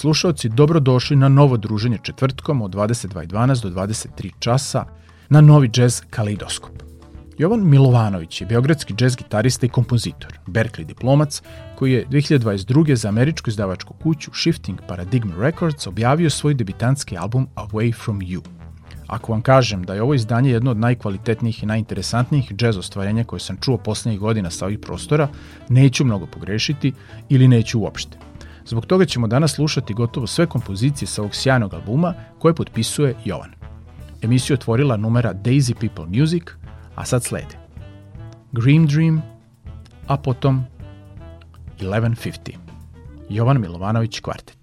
slušalci, dobrodošli na novo druženje četvrtkom od 22.12 do 23 časa na novi jazz Kaleidoskop. Jovan Milovanović je beogradski džez gitarista i kompozitor, Berkeley diplomac, koji je 2022. za američku izdavačku kuću Shifting Paradigm Records objavio svoj debitanski album Away From You. Ako vam kažem da je ovo izdanje jedno od najkvalitetnijih i najinteresantnijih džez ostvarenja koje sam čuo poslednjih godina sa ovih prostora, neću mnogo pogrešiti ili neću uopšte. Zbog toga ćemo danas slušati gotovo sve kompozicije sa ovog sjajnog albuma koje potpisuje Jovan. Emisiju otvorila numera Daisy People Music, a sad slede Dream Dream, a potom 1150. Jovan Milovanović kvartet.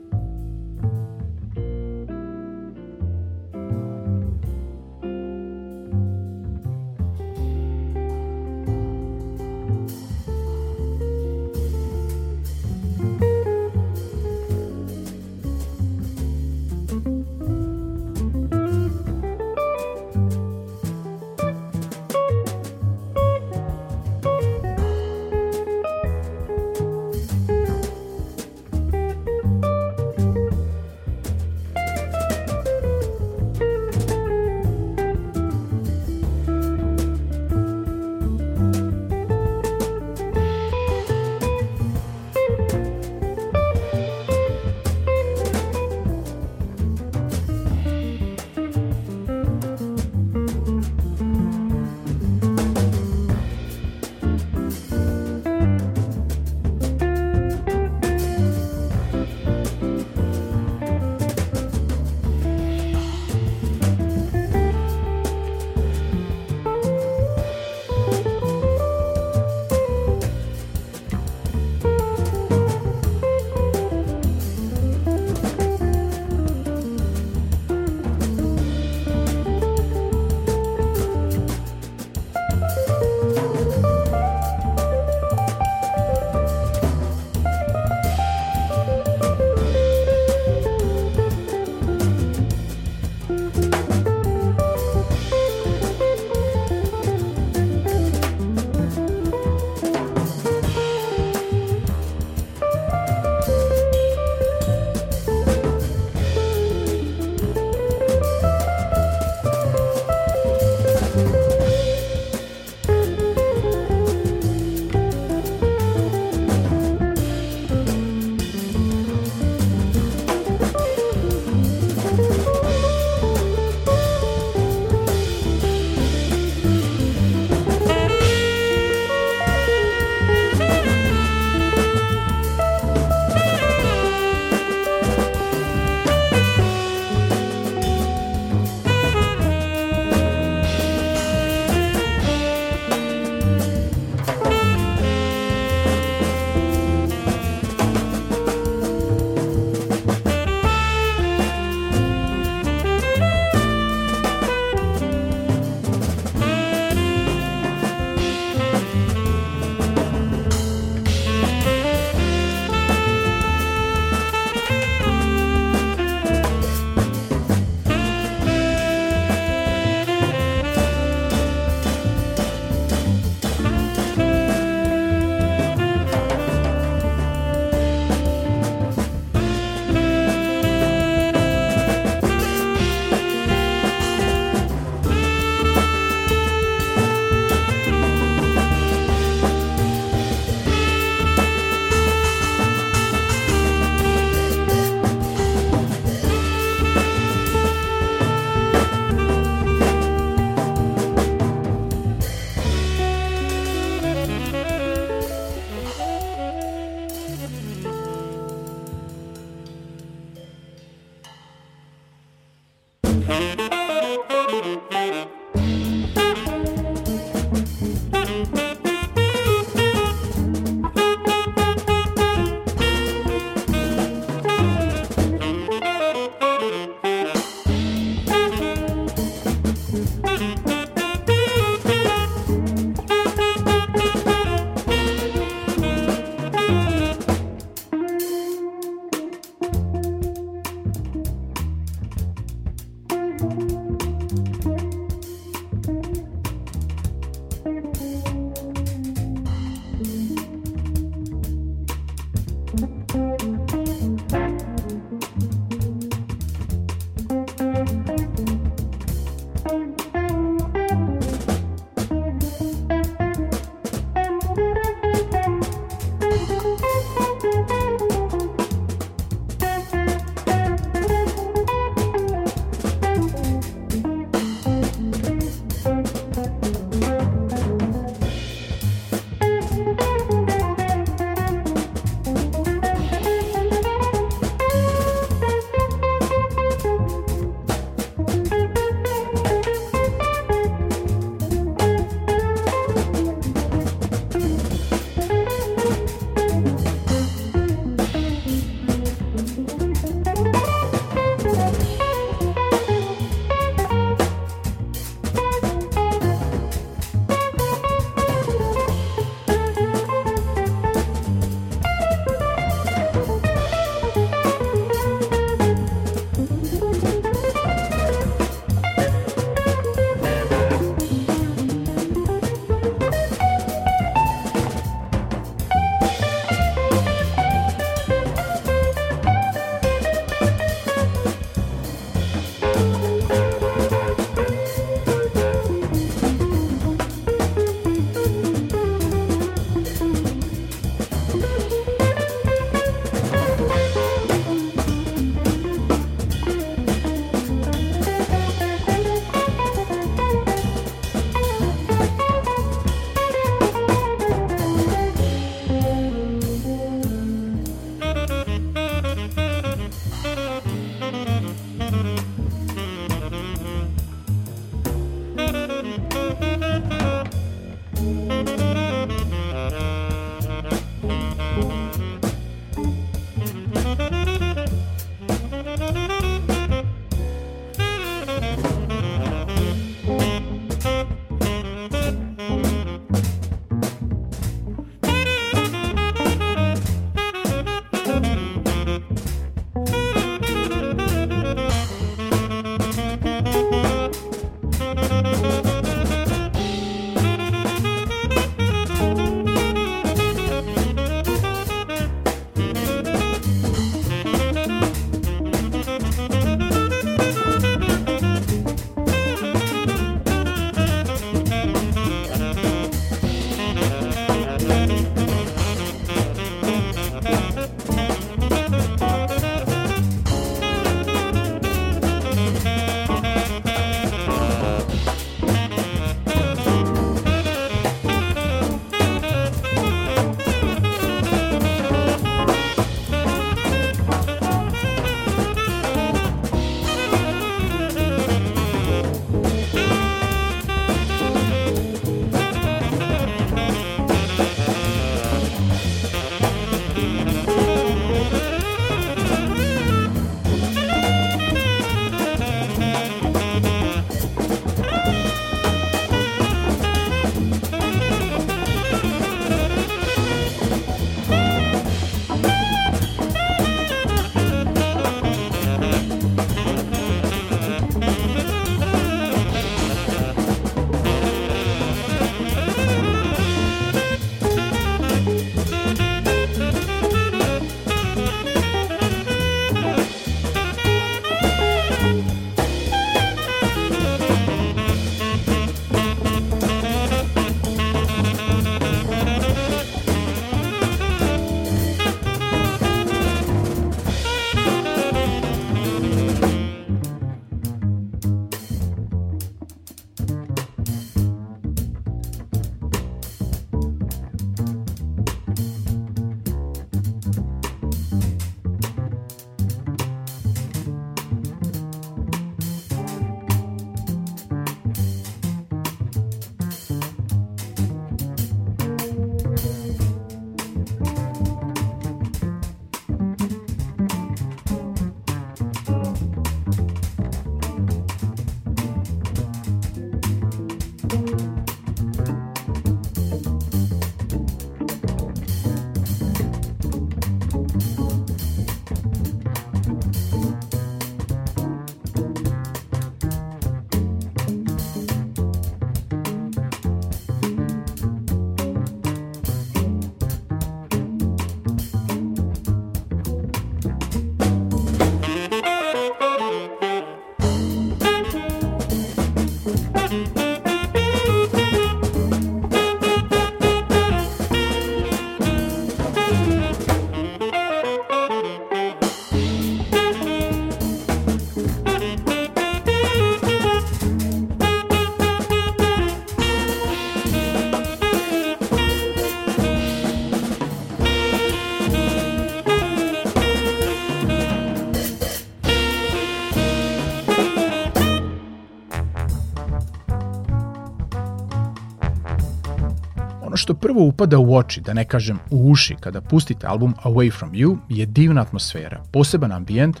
Što prvo upada u oči, da ne kažem u uši, kada pustite album Away From You je divna atmosfera, poseban ambijent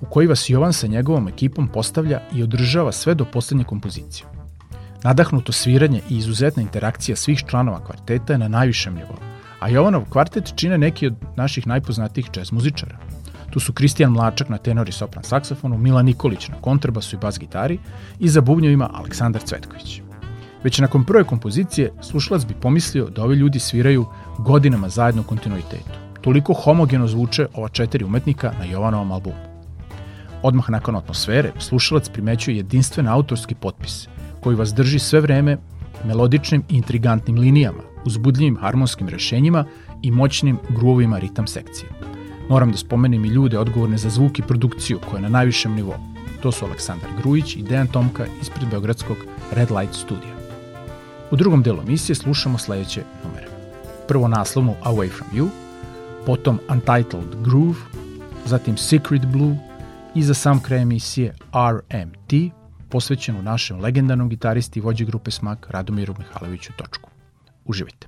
u koji vas Jovan sa njegovom ekipom postavlja i održava sve do poslednje kompozicije. Nadahnuto sviranje i izuzetna interakcija svih članova kvarteta je na najvišem nivou, a Jovanov kvartet čine neki od naših najpoznatijih jazz muzičara. Tu su Kristijan Mlačak na tenor i sopran saksofonu, Mila Nikolić na kontrabasu i bas gitari i za bubnjevima Aleksandar Cvetković. Već nakon prve kompozicije slušalac bi pomislio da ovi ljudi sviraju godinama zajedno u kontinuitetu. Toliko homogeno zvuče ova četiri umetnika na Jovanovom albumu. Odmah nakon atmosfere, slušalac primećuje jedinstven autorski potpis, koji vas drži sve vreme melodičnim i intrigantnim linijama, uzbudljivim harmonskim rešenjima i moćnim gruvovima ritam sekcije. Moram da spomenem i ljude odgovorne za zvuk i produkciju koja je na najvišem nivou. To su Aleksandar Grujić i Dejan Tomka ispred Beogradskog Red Light Studija. U drugom delu emisije slušamo sledeće numere. Prvo naslovnu Away From You, potom Untitled Groove, zatim Secret Blue i za sam kraj emisije RMT, posvećenu našem legendarnom gitaristi i vođi grupe Smak Radomiru Mihaloviću Točku. Uživajte.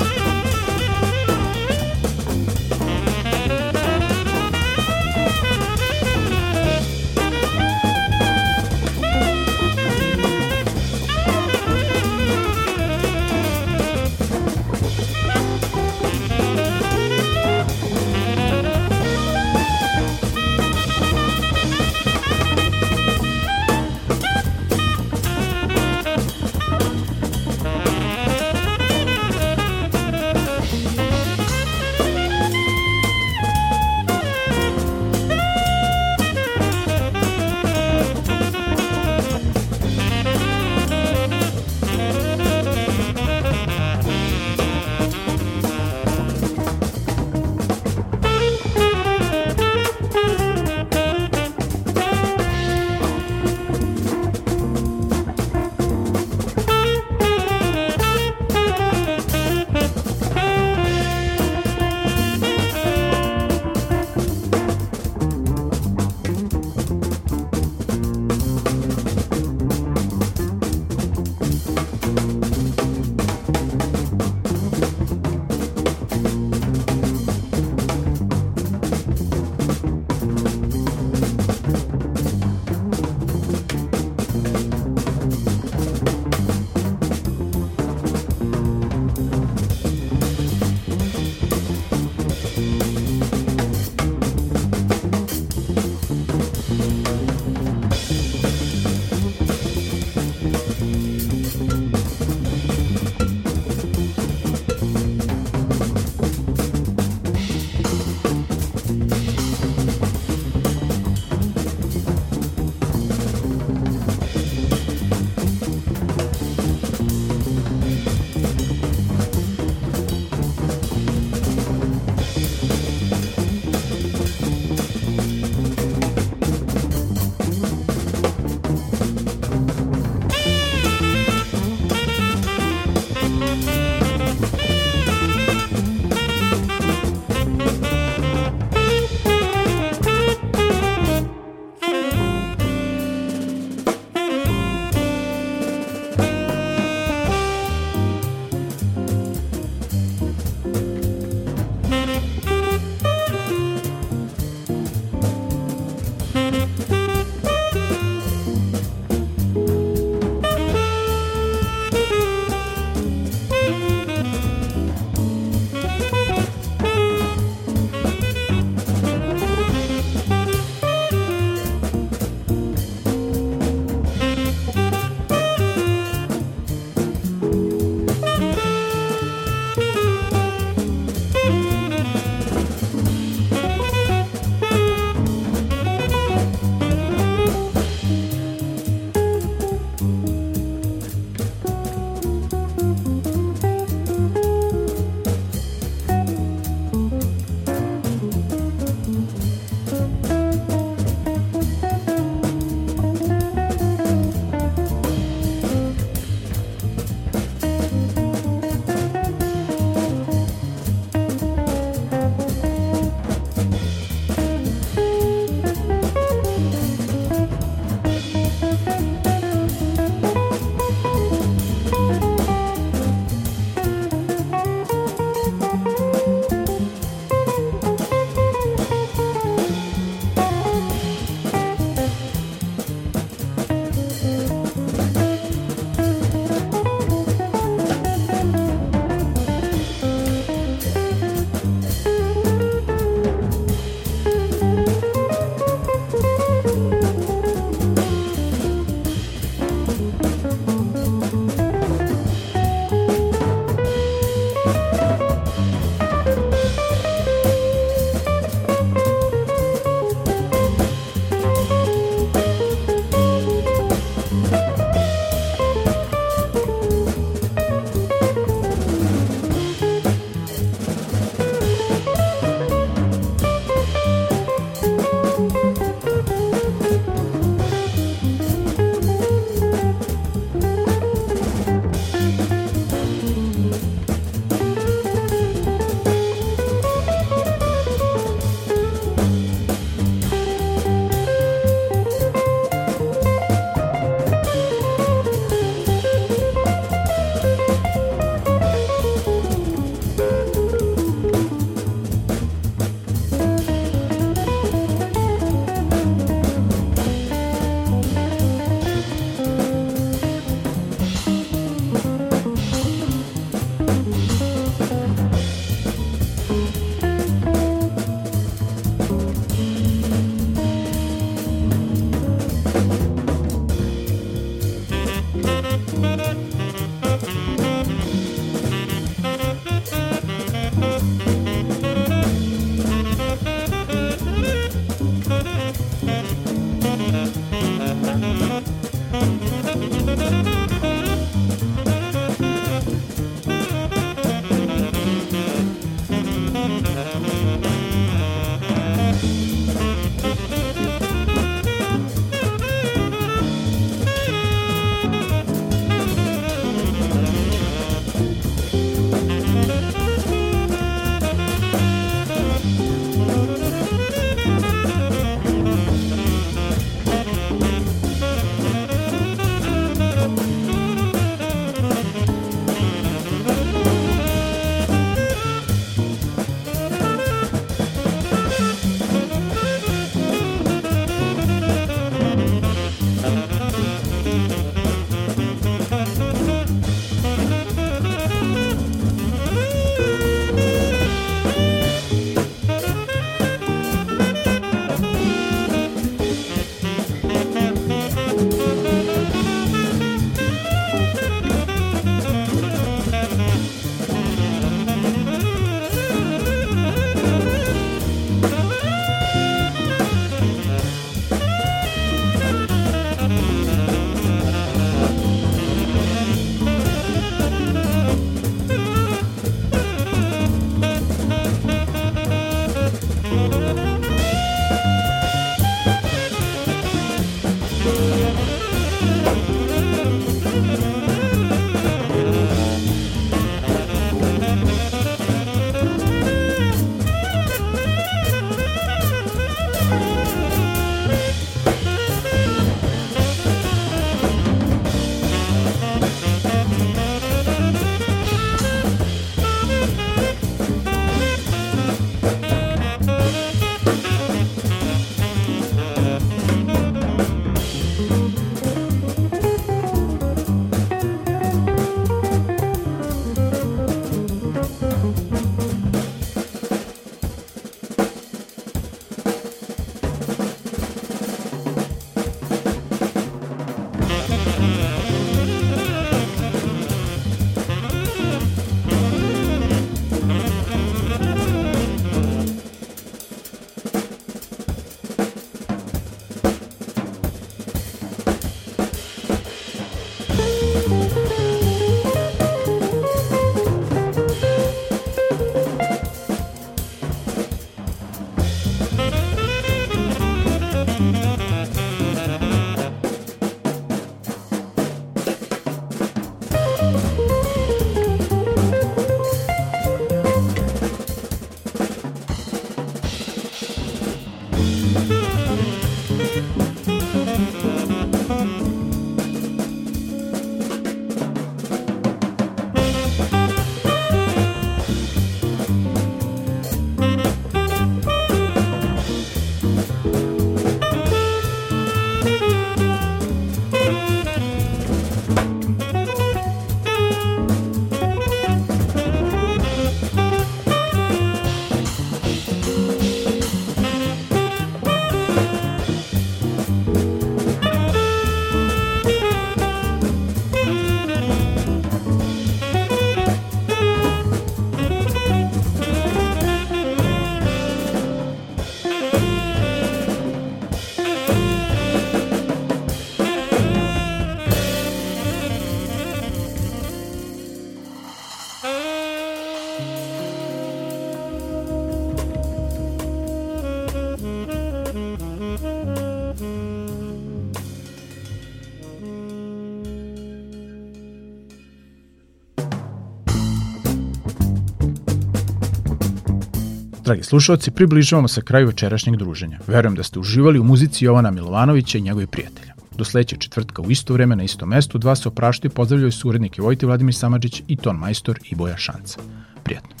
Dragi slušalci, približavamo se kraju večerašnjeg druženja. Verujem da ste uživali u muzici Jovana Milovanovića i njegovih prijatelja. Do sledećeg četvrtka u isto vreme na istom mestu dva se opraštaju i pozdravljaju su urednike Vojti Vladimir Samadžić i ton majstor i Boja Šanca. Prijatno.